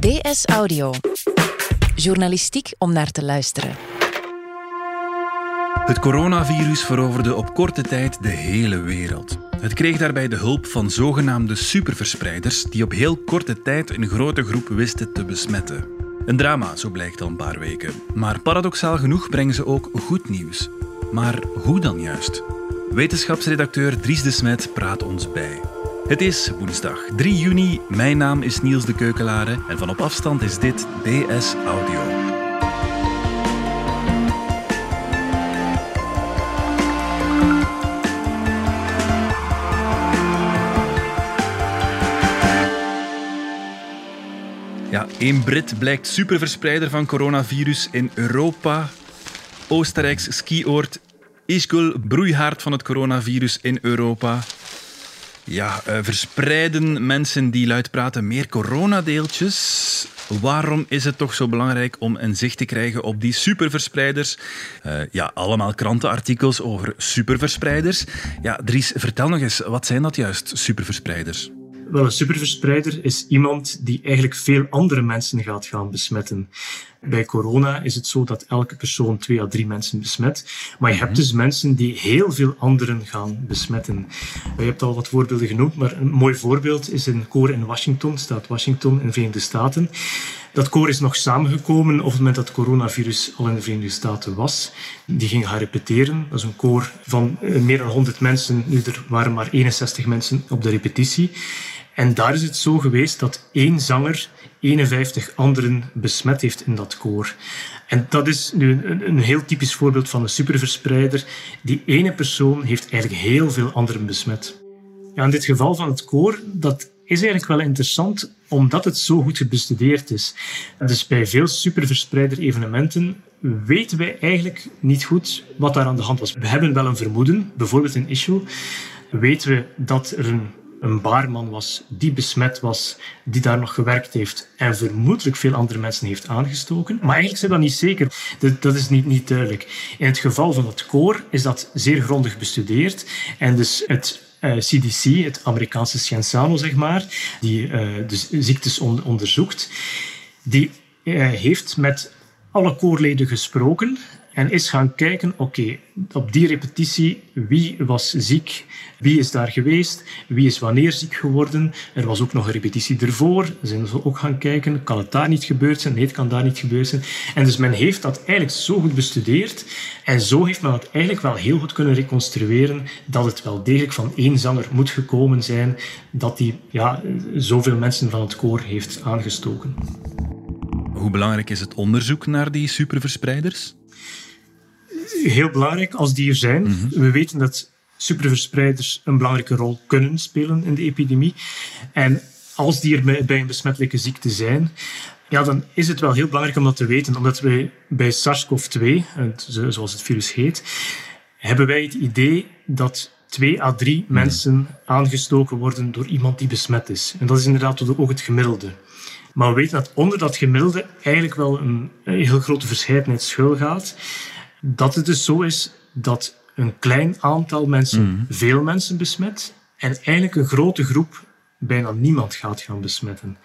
DS Audio. Journalistiek om naar te luisteren. Het coronavirus veroverde op korte tijd de hele wereld. Het kreeg daarbij de hulp van zogenaamde superverspreiders die op heel korte tijd een grote groep wisten te besmetten. Een drama, zo blijkt al een paar weken. Maar paradoxaal genoeg brengen ze ook goed nieuws. Maar hoe dan juist? Wetenschapsredacteur Dries de Smet praat ons bij. Het is woensdag 3 juni. Mijn naam is Niels de Keukelare en van op afstand is dit DS Audio. Ja, één Brit blijkt superverspreider van coronavirus in Europa. Oostenrijks skioord Ischgl, broeihaard van het coronavirus in Europa. Ja, uh, verspreiden mensen die luid praten meer coronadeeltjes? Waarom is het toch zo belangrijk om een zicht te krijgen op die superverspreiders? Uh, ja, allemaal krantenartikels over superverspreiders. Ja, Dries, vertel nog eens, wat zijn dat juist, superverspreiders? Wel, een superverspreider is iemand die eigenlijk veel andere mensen gaat gaan besmetten. Bij corona is het zo dat elke persoon twee à drie mensen besmet. Maar je hebt dus mensen die heel veel anderen gaan besmetten. Je hebt al wat voorbeelden genoemd, maar een mooi voorbeeld is een koor in Washington, staat Washington in de Verenigde Staten. Dat koor is nog samengekomen op het moment dat het coronavirus al in de Verenigde Staten was. Die ging gaan repeteren. Dat is een koor van meer dan 100 mensen. Nu, er waren maar 61 mensen op de repetitie. En daar is het zo geweest dat één zanger 51 anderen besmet heeft in dat koor. En dat is nu een, een, heel typisch voorbeeld van een superverspreider. Die ene persoon heeft eigenlijk heel veel anderen besmet. Ja, in dit geval van het koor, dat is eigenlijk wel interessant omdat het zo goed bestudeerd is. Dus bij veel superverspreider evenementen weten wij eigenlijk niet goed wat daar aan de hand was. We hebben wel een vermoeden, bijvoorbeeld in Issue weten we dat er een een baarman was die besmet was, die daar nog gewerkt heeft en vermoedelijk veel andere mensen heeft aangestoken. Maar eigenlijk zijn dat niet zeker. Dat, dat is niet, niet duidelijk. In het geval van het koor is dat zeer grondig bestudeerd. En dus het CDC, eh, het Amerikaanse Scienzano, zeg maar, die uh, dus ziektes on onderzoekt, die uh, heeft met alle koorleden gesproken en is gaan kijken, oké, op die repetitie, wie was ziek, wie is daar geweest, wie is wanneer ziek geworden. Er was ook nog een repetitie ervoor. Zijn dus ook gaan kijken, kan het daar niet gebeurd zijn? Nee, het kan daar niet gebeurd zijn. En dus men heeft dat eigenlijk zo goed bestudeerd en zo heeft men het eigenlijk wel heel goed kunnen reconstrueren dat het wel degelijk van één zanger moet gekomen zijn dat die ja, zoveel mensen van het koor heeft aangestoken. Hoe belangrijk is het onderzoek naar die superverspreiders? Heel belangrijk als die er zijn. Mm -hmm. We weten dat superverspreiders een belangrijke rol kunnen spelen in de epidemie. En als die er bij een besmettelijke ziekte zijn, ja, dan is het wel heel belangrijk om dat te weten. Omdat wij bij SARS-CoV-2, zoals het virus heet, hebben wij het idee dat twee à drie mensen aangestoken worden door iemand die besmet is. En dat is inderdaad ook het gemiddelde. Maar we weten dat onder dat gemiddelde eigenlijk wel een, heel grote verscheidenheid schuil gaat. Dat het dus zo is dat een klein aantal mensen mm. veel mensen besmet en eigenlijk een grote groep bijna niemand gaat gaan besmetten.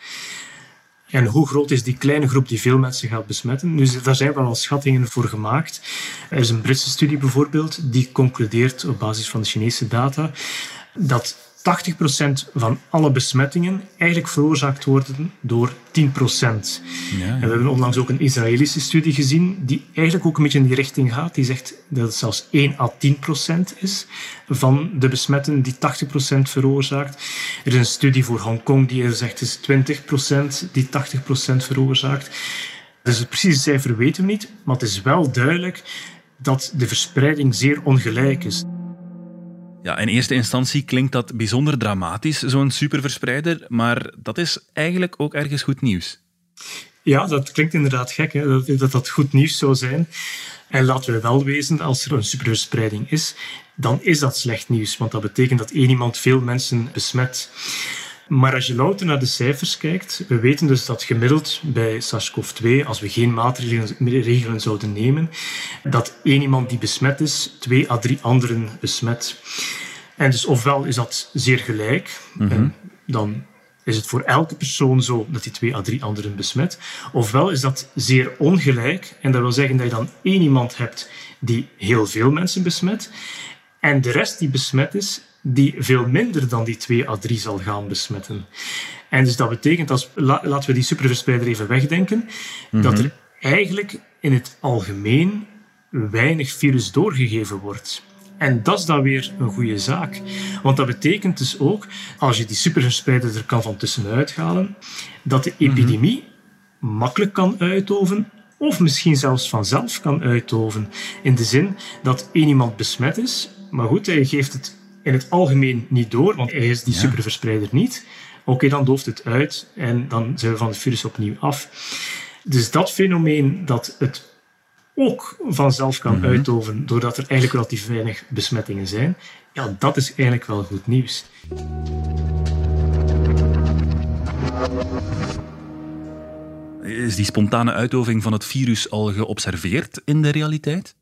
En hoe groot is die kleine groep die veel mensen gaat besmetten? Dus daar zijn wel al schattingen voor gemaakt. Er is een Britse studie bijvoorbeeld die concludeert op basis van de Chinese data dat 80% van alle besmettingen eigenlijk veroorzaakt worden door 10%. Ja, ja. En we hebben onlangs ook een Israëlische studie gezien die eigenlijk ook een beetje in die richting gaat. Die zegt dat het zelfs 1 à 10% is van de besmetten die 80% veroorzaakt. Er is een studie voor Hongkong die er zegt is 20% die 80% veroorzaakt. Dus het precieze cijfer weten we niet, maar het is wel duidelijk dat de verspreiding zeer ongelijk is. Ja, in eerste instantie klinkt dat bijzonder dramatisch, zo'n superverspreider, maar dat is eigenlijk ook ergens goed nieuws. Ja, dat klinkt inderdaad gek, hè? Dat, dat dat goed nieuws zou zijn. En laten we wel wezen, als er een superverspreiding is, dan is dat slecht nieuws, want dat betekent dat één iemand veel mensen besmet. Maar als je louter naar de cijfers kijkt, we weten dus dat gemiddeld bij SARS-CoV-2, als we geen maatregelen zouden nemen, dat één iemand die besmet is, twee à drie anderen besmet. En dus ofwel is dat zeer gelijk, mm -hmm. dan is het voor elke persoon zo dat die twee à drie anderen besmet. Ofwel is dat zeer ongelijk. En dat wil zeggen dat je dan één iemand hebt die heel veel mensen besmet. En de rest die besmet is, die veel minder dan die 2 à 3 zal gaan besmetten. En dus dat betekent, als, laten we die superverspreider even wegdenken, dat mhm. er eigenlijk in het algemeen weinig virus doorgegeven wordt. En dat is dan weer een goede zaak. Want dat betekent dus ook, als je die superverspreider er kan van tussenuit halen, dat de mhm. epidemie makkelijk kan uitoven of misschien zelfs vanzelf kan uitoven. In de zin dat één iemand besmet is, maar goed, hij geeft het in het algemeen niet door, want hij is die superverspreider niet. Oké, dan dooft het uit en dan zijn we van het virus opnieuw af. Dus dat fenomeen dat het ook vanzelf kan mm uitoven, doordat er eigenlijk relatief weinig besmettingen zijn, ja, dat is eigenlijk wel goed nieuws. Is die spontane uitoving van het virus al geobserveerd in de realiteit?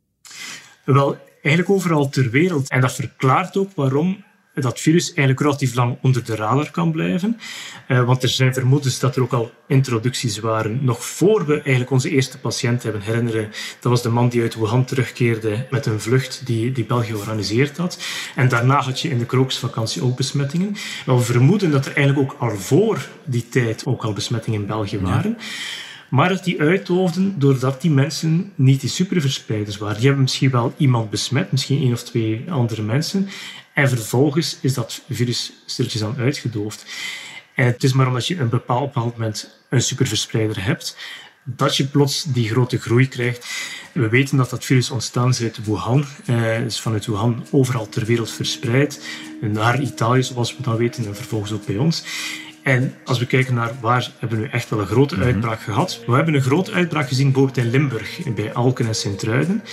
Wel, eigenlijk overal ter wereld. En dat verklaart ook waarom dat virus eigenlijk relatief lang onder de radar kan blijven. Uh, want er zijn vermoedens dat er ook al introducties waren, nog voor we eigenlijk onze eerste patiënt hebben herinneren. Dat was de man die uit Wuhan terugkeerde met een vlucht die, die België georganiseerd had. En daarna had je in de krokusvakantie ook besmettingen. we vermoeden dat er eigenlijk ook al voor die tijd ook al besmettingen in België waren. Maar dat die uitoofden doordat die mensen niet die superverspreiders waren. Die hebben misschien wel iemand besmet, misschien één of twee andere mensen. En vervolgens is dat virus stilletjes aan uitgedoofd. En het is maar omdat je een bepaald, moment een superverspreider hebt, dat je plots die grote groei krijgt. We weten dat dat virus ontstaan is uit Wuhan. Eh, is vanuit Wuhan overal ter wereld verspreid. Naar Italië, zoals we dan weten, en vervolgens ook bij ons. En als we kijken naar waar hebben we nu echt wel een grote mhm. uitbraak gehad. We hebben een grote uitbraak gezien bijvoorbeeld in Limburg, bij Alken en Sint-Truiden.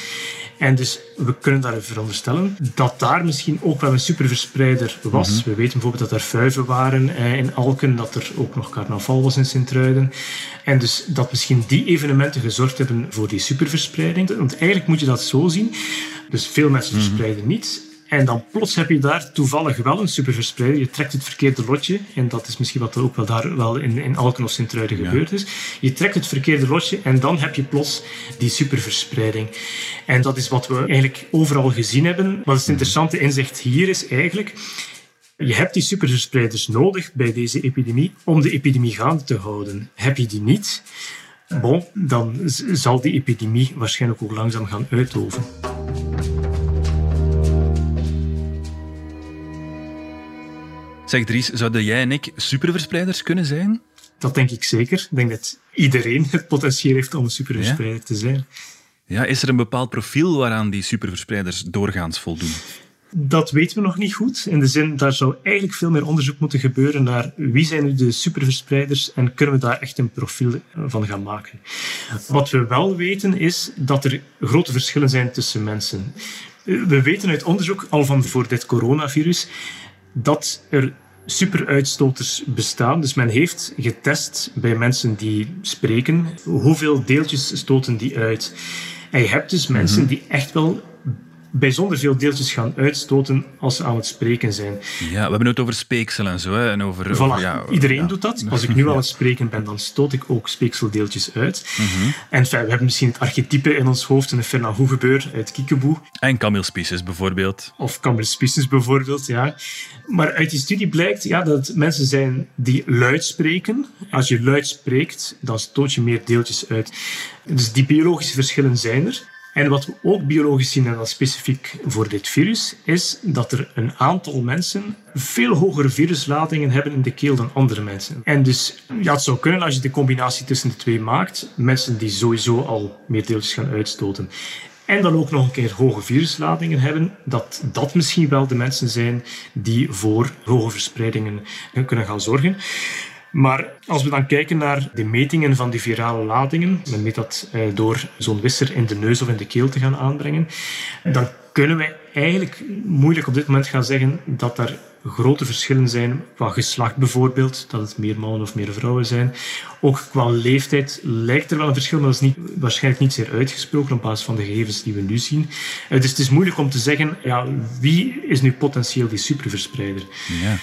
En dus we kunnen daar veronderstellen dat daar misschien ook wel een superverspreider was. Mhm. We weten bijvoorbeeld dat er vuiven waren eh, in Alken, dat er ook nog carnaval was in Sint-Truiden. En dus dat misschien die evenementen gezorgd hebben voor die superverspreiding. Want eigenlijk moet je dat zo zien. Dus veel mensen mhm. verspreiden niet. En dan plots heb je daar toevallig wel een superverspreider. Je trekt het verkeerde lotje. En dat is misschien wat er ook wel daar wel in, in Alken of Sint-Truiden gebeurd is. Je trekt het verkeerde lotje en dan heb je plots die superverspreiding. En dat is wat we eigenlijk overal gezien hebben. Wat het interessante inzicht hier is eigenlijk... Je hebt die superverspreiders nodig bij deze epidemie om de epidemie gaande te houden. Heb je die niet, bon, dan zal die epidemie waarschijnlijk ook langzaam gaan uitoven. Zeg Dries, zouden jij en ik superverspreiders kunnen zijn? Dat denk ik zeker. Ik denk dat iedereen het potentieel heeft om een superverspreider te zijn. Ja, is er een bepaald profiel waaraan die superverspreiders doorgaans voldoen? Dat weten we nog niet goed. In de zin, daar zou eigenlijk veel meer onderzoek moeten gebeuren naar wie zijn nu de superverspreiders en kunnen we daar echt een profiel van gaan maken. Wat we wel weten is dat er grote verschillen zijn tussen mensen. We weten uit onderzoek al van voor dit coronavirus dat er superuitstoters bestaan. Dus men heeft getest bij mensen die spreken hoeveel deeltjes stoten die uit. En je hebt dus mensen mhm. die echt wel bijzonder veel deeltjes gaan uitstoten als ze aan het spreken zijn. Ja, we hebben het over speeksel en zo. Hè, en over, ja, iedereen doet dat. Als ik nu aan het spreken ben, dan stoot ik ook speekseldeeltjes uit. Mhm. En we hebben misschien het archetype in ons hoofd, een Fernand Hoegebeur uit Kiekeboe. En Camille Spices bijvoorbeeld. Of Camille Spices bijvoorbeeld, ja. Maar uit die studie blijkt ja, dat het mensen zijn die luid spreken. Als je luid spreekt, dan stoot je meer deeltjes uit. Dus die biologische verschillen zijn er. En wat we ook biologisch zien, en dat specifiek voor dit virus, is dat er een aantal mensen veel hogere virusladingen hebben in de keel dan andere mensen. En dus ja, het zou kunnen als je de combinatie tussen de twee maakt, mensen die sowieso al meer deeltjes gaan uitstoten en dan ook nog een keer hoge virusladingen hebben, dat dat misschien wel de mensen zijn die voor hoge verspreidingen kunnen gaan zorgen. Maar als we dan kijken naar de metingen van die virale ladingen, men meet dat eh, door zo'n wisser in de neus of in de keel te gaan aanbrengen, dan kunnen wij eigenlijk moeilijk op dit moment gaan zeggen dat er grote verschillen zijn qua geslacht bijvoorbeeld, dat het meer mannen of meer vrouwen zijn. Ook qua leeftijd lijkt er wel een verschil, maar dat is niet, waarschijnlijk niet zeer uitgesproken op basis van de gegevens die we nu zien. Eh, dus het is moeilijk om te zeggen, ja, wie is nu potentieel die superverspreider? Ja.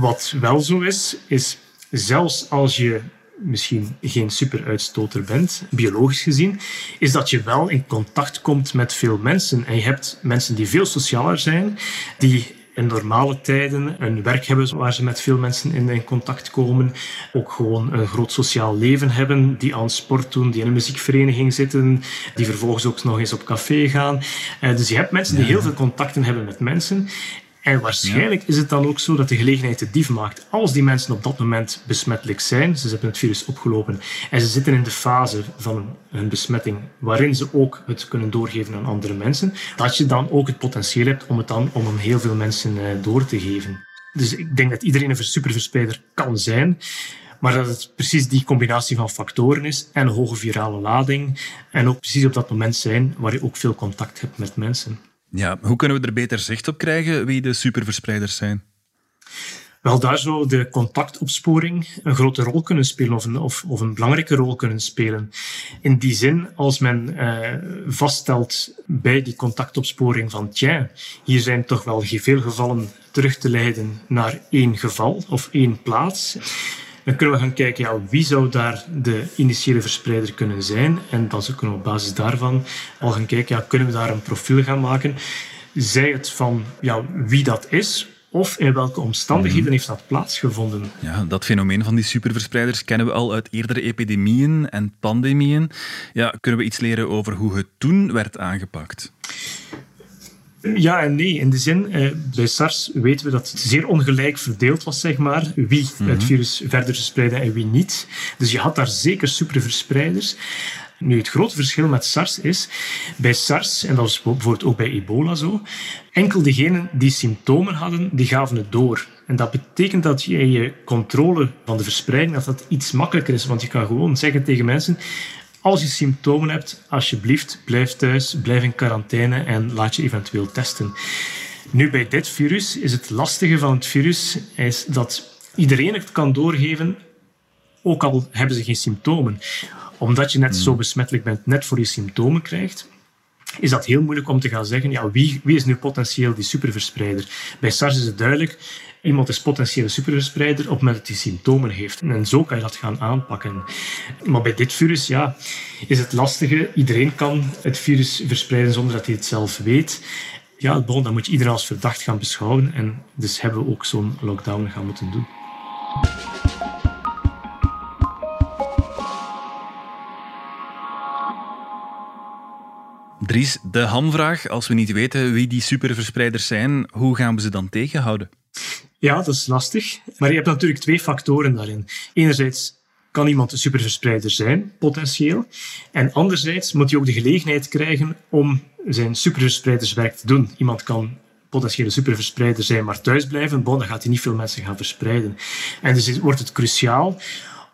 Wat wel zo is, is zelfs als je misschien geen superuitstoter bent, biologisch gezien, is dat je wel in contact komt met veel mensen. En je hebt mensen die veel socialer zijn, die in normale tijden een werk hebben waar ze met veel mensen in, contact komen. Ook gewoon een groot sociaal leven hebben, die aan sport doen, die in een muziekvereniging zitten, die vervolgens ook nog eens op café gaan. Uh, dus je hebt mensen die heel veel contacten hebben met mensen. En waarschijnlijk is het dan ook zo dat de gelegenheid de dief maakt. Als die mensen op dat moment besmettelijk zijn, ze hebben het virus opgelopen en ze zitten in de fase van hun besmetting waarin ze ook het kunnen doorgeven aan andere mensen, dat je dan ook het potentieel hebt om het dan om heel veel mensen eh, door te geven. Dus ik denk dat iedereen een superverspreider kan zijn. Maar dat het precies die combinatie van factoren is en een hoge virale lading. En ook precies op dat moment zijn waar je ook veel contact hebt met mensen. Ja, hoe kunnen we er beter zicht op krijgen wie de superverspreiders zijn? Wel, daar zou de contactopsporing een grote rol kunnen spelen of een, of, of een belangrijke rol kunnen spelen. In die zin, als men eh, vaststelt bij die contactopsporing van tja, hier zijn toch wel veel gevallen terug te leiden naar één geval of één plaats dan kunnen we gaan kijken, ja, wie zou daar de initiële verspreider kunnen zijn? En dan kunnen we op basis daarvan al gaan kijken, ja, kunnen we daar een profiel gaan maken? Zij het van ja, wie dat is, of in welke omstandigheden mhm. heeft dat plaatsgevonden? Ja, dat fenomeen van die superverspreiders kennen we al uit eerdere epidemieën en pandemieën. Ja, kunnen we iets leren over hoe het toen werd aangepakt? Ja en nee. In de zin, eh, bij SARS weten we dat het zeer ongelijk verdeeld was, zeg maar, wie het mhm. virus verder verspreidde en wie niet. Dus je had daar zeker superverspreiders. Nu, het grote verschil met SARS is, bij SARS, en dat was bijvoorbeeld ook bij ebola zo, enkel degenen die symptomen hadden, die gaven het door. En dat betekent dat je je controle van de verspreiding, dat dat iets makkelijker is, want je kan gewoon zeggen tegen mensen, als je symptomen hebt, alsjeblieft, blijf thuis, blijf in quarantaine en laat je eventueel testen. Nu, bij dit virus is het lastige van het virus is dat iedereen het kan doorgeven, ook al hebben ze geen symptomen. Omdat je net zo besmettelijk bent, net voor je symptomen krijgt, is dat heel moeilijk om te gaan zeggen, ja, wie, wie is nu potentieel die superverspreider? Bij SARS is het duidelijk, Iemand is potentiële superverspreider op moment dat hij symptomen heeft. En zo kan je dat gaan aanpakken. Maar bij dit virus ja, is het lastige. Iedereen kan het virus verspreiden zonder dat hij het zelf weet. Ja, dan moet je iedereen als verdacht gaan beschouwen. En dus hebben we ook zo'n lockdown gaan moeten doen. Dries, de hamvraag. Als we niet weten wie die superverspreiders zijn, hoe gaan we ze dan tegenhouden? Ja, dat is lastig. Maar je hebt natuurlijk twee factoren daarin. Enerzijds kan iemand een superverspreider zijn, potentieel. En anderzijds moet hij ook de gelegenheid krijgen om zijn superverspreiderswerk te doen. Iemand kan potentiële superverspreider zijn, maar thuis blijven. Dan gaat hij niet veel mensen gaan verspreiden. En dus wordt het cruciaal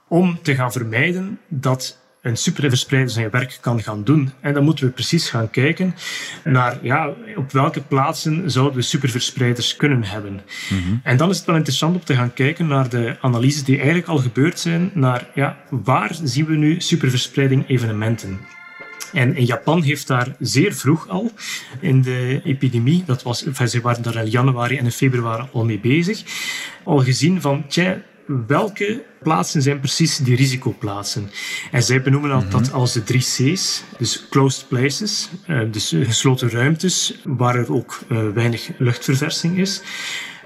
om te gaan vermijden dat een superverspreider zijn werk kan gaan doen. En dan moeten we precies gaan kijken naar ja, op welke plaatsen zouden we superverspreiders kunnen hebben. Mhm. En dan is het wel interessant om te gaan kijken naar de analyses die eigenlijk al gebeurd zijn, naar ja, waar zien we nu superverspreiding evenementen. En in Japan heeft daar zeer vroeg al in de epidemie, dat was, ze waren daar in januari en in februari al mee bezig, al gezien van, tja, welke plaatsen zijn precies die risicoplaatsen. En zij benoemen dat, dat als de drie C's, dus closed places, eh, dus gesloten ruimtes waar er ook eh, weinig luchtverversing is.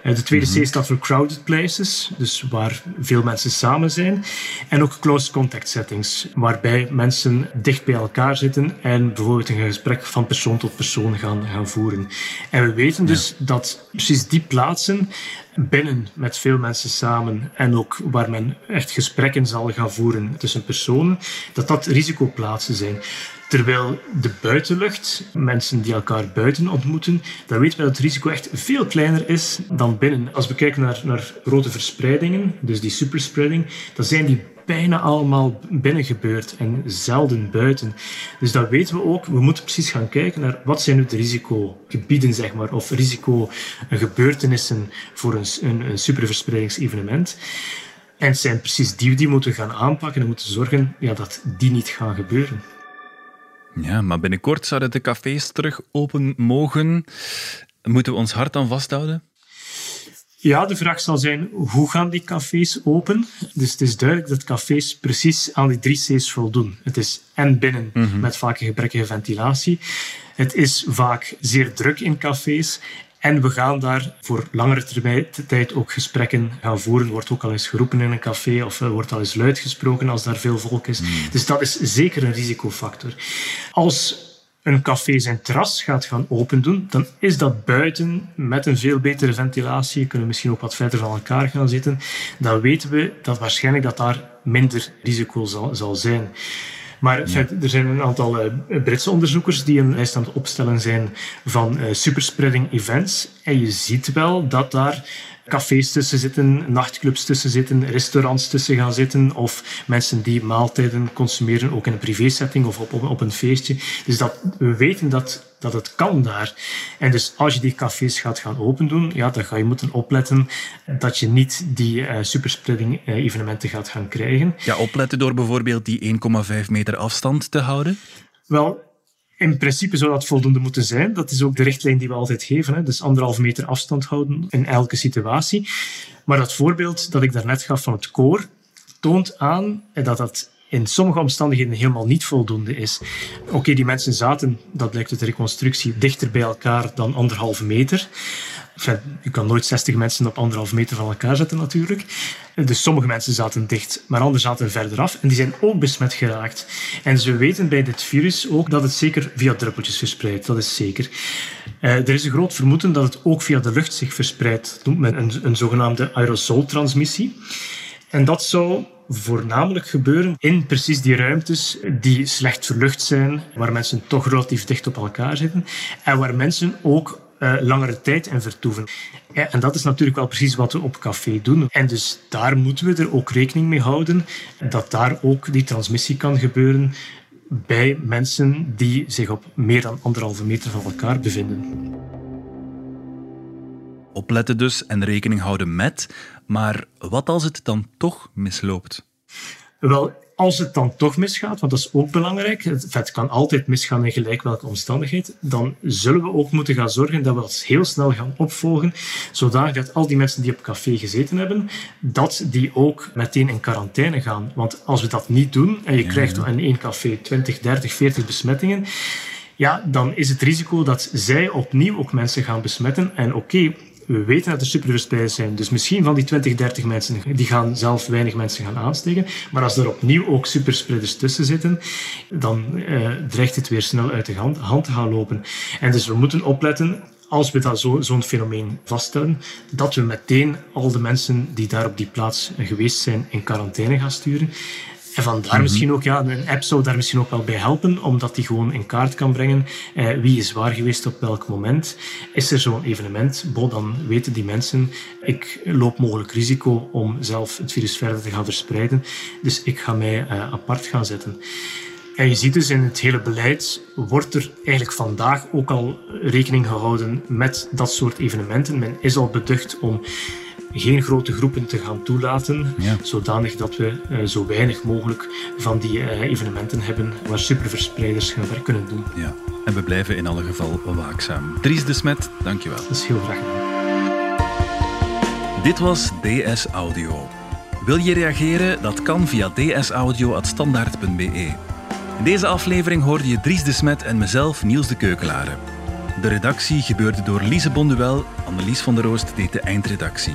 Eh, de tweede C staat voor crowded places, dus waar veel mensen samen zijn. En ook close contact settings, waarbij mensen dicht bij elkaar zitten en bijvoorbeeld een gesprek van persoon tot persoon gaan, gaan voeren. En we weten dus dat precies die plaatsen binnen met veel mensen samen en ook waar men echt gesprekken zal gaan voeren tussen personen, dat dat risicoplaatsen zijn. Terwijl de buitenlucht, mensen die elkaar buiten ontmoeten, dan weten we dat het risico echt veel kleiner is dan binnen. Als we kijken naar, naar grote verspreidingen, dus die superspreading, dan zijn die bijna allemaal binnen gebeurd en zelden buiten. Dus dat weten we ook. We moeten precies gaan kijken naar wat zijn nu de risicogebieden, zeg maar, of risicogebeurtenissen voor een, een, een superverspreidingsevenement. En het zijn precies die die moeten gaan aanpakken en moeten zorgen ja, dat die niet gaan gebeuren. Ja, maar binnenkort zouden de cafés terug open mogen. Moeten we ons hart dan vasthouden? Ja, de vraag zal zijn, hoe gaan die cafés open? Dus het is duidelijk dat cafés precies aan die drie C's voldoen. Het is en binnen, met vaak een gebrekkige ventilatie. Het is vaak zeer druk in cafés. En we gaan daar voor langere termijn, tijd ook gesprekken gaan voeren. Wordt ook al eens geroepen in een café of wordt al eens luid gesproken als daar veel volk is. Dus dat is zeker een risicofactor. Als een café zijn terras gaat gaan opendoen, dan is dat buiten met een veel betere ventilatie. Kunnen misschien ook wat verder van elkaar gaan zitten. Dan weten we dat waarschijnlijk dat daar minder risico zal, zal zijn. Maar er zijn een aantal uh, Britse onderzoekers die een lijst aan het opstellen zijn van uh, superspreading events. En je ziet wel dat daar cafés tussen zitten, nachtclubs tussen zitten, restaurants tussen gaan zitten of mensen die maaltijden consumeren, ook in een privésetting of op, op, een feestje. Dus dat, we weten dat, dat het kan daar. En dus als je die cafés gaat gaan opendoen, ja, dan ga je moeten opletten dat je niet die uh, superspreading uh, evenementen gaat gaan krijgen. Ja, opletten door bijvoorbeeld die 1,5 meter afstand te houden? Wel, in principe zou dat voldoende moeten zijn. Dat is ook de richtlijn die we altijd geven. Hè. Dus anderhalf meter afstand houden in elke situatie. Maar dat voorbeeld dat ik daarnet gaf van het koor toont aan dat dat in sommige omstandigheden helemaal niet voldoende is. Oké, die mensen zaten, dat blijkt uit de reconstructie, dichter bij elkaar dan anderhalve meter. Je kan nooit 60 mensen op anderhalve meter van elkaar zetten natuurlijk. Dus sommige mensen zaten dicht, maar anderen zaten verder af. En die zijn ook besmet geraakt. En ze weten bij dit virus ook dat het zeker via druppeltjes verspreidt. Dat is zeker. Uh, er is een groot vermoeden dat het ook via de lucht zich verspreidt. Dat noemt men een, een zogenaamde aerosoltransmissie. En dat zou voornamelijk gebeuren in precies die ruimtes die slecht verlucht zijn, waar mensen toch relatief dicht op elkaar zitten en waar mensen ook uh, langere tijd in vertoeven. Ja, en dat is natuurlijk wel precies wat we op café doen. En dus daar moeten we er ook rekening mee houden dat daar ook die transmissie kan gebeuren bij mensen die zich op meer dan anderhalve meter van elkaar bevinden. Opletten dus en rekening houden met, maar wat als het dan toch misloopt? Wel, als het dan toch misgaat, want dat is ook belangrijk, het kan altijd misgaan in gelijk welke omstandigheid, dan zullen we ook moeten gaan zorgen dat we dat heel snel gaan opvolgen, zodanig dat al die mensen die op café gezeten hebben, dat die ook meteen in quarantaine gaan. Want als we dat niet doen, en je krijgt in één café 20, 30, 40 besmettingen, ja, dan is het risico dat zij opnieuw ook mensen gaan besmetten. En oké, we weten dat er superverspreiders zijn. Dus misschien van die 20, 30 mensen, die gaan zelf weinig mensen gaan aansteken. Maar als er opnieuw ook superspreiders tussen zitten, dan eh, dreigt het weer snel uit de hand, hand te gaan lopen. En dus we moeten opletten als we dat zo, zo'n fenomeen vaststellen, dat we meteen al de mensen die daar op die plaats geweest zijn in quarantaine gaan sturen. En vandaar mm misschien ook, ja, een app zou daar misschien ook wel bij helpen, omdat die gewoon in kaart kan brengen eh, wie is waar geweest op welk moment. Is er zo'n evenement, bo, dan weten die mensen, ik loop mogelijk risico om zelf het virus verder te gaan verspreiden, dus ik ga mij uh, apart gaan zetten. En je ziet dus in het hele beleid wordt er eigenlijk vandaag ook al rekening gehouden met dat soort evenementen. Men is al beducht om geen grote groepen te gaan toelaten, zodanig dat we uh, zo weinig mogelijk van die uh, evenementen hebben waar superverspreiders gaan werk kunnen doen. Ja, en we blijven in alle geval waakzaam. Dries de Smet, dankjewel. Dat is heel graag gedaan. Dit was DS Audio. Wil je reageren? Dat kan via dsaudio.standaard.be. In deze aflevering hoorde je Dries de Smet en mezelf, Niels de Keukelare. De redactie gebeurde door Lise Bonduel, Annelies van der Roost deed de eindredactie.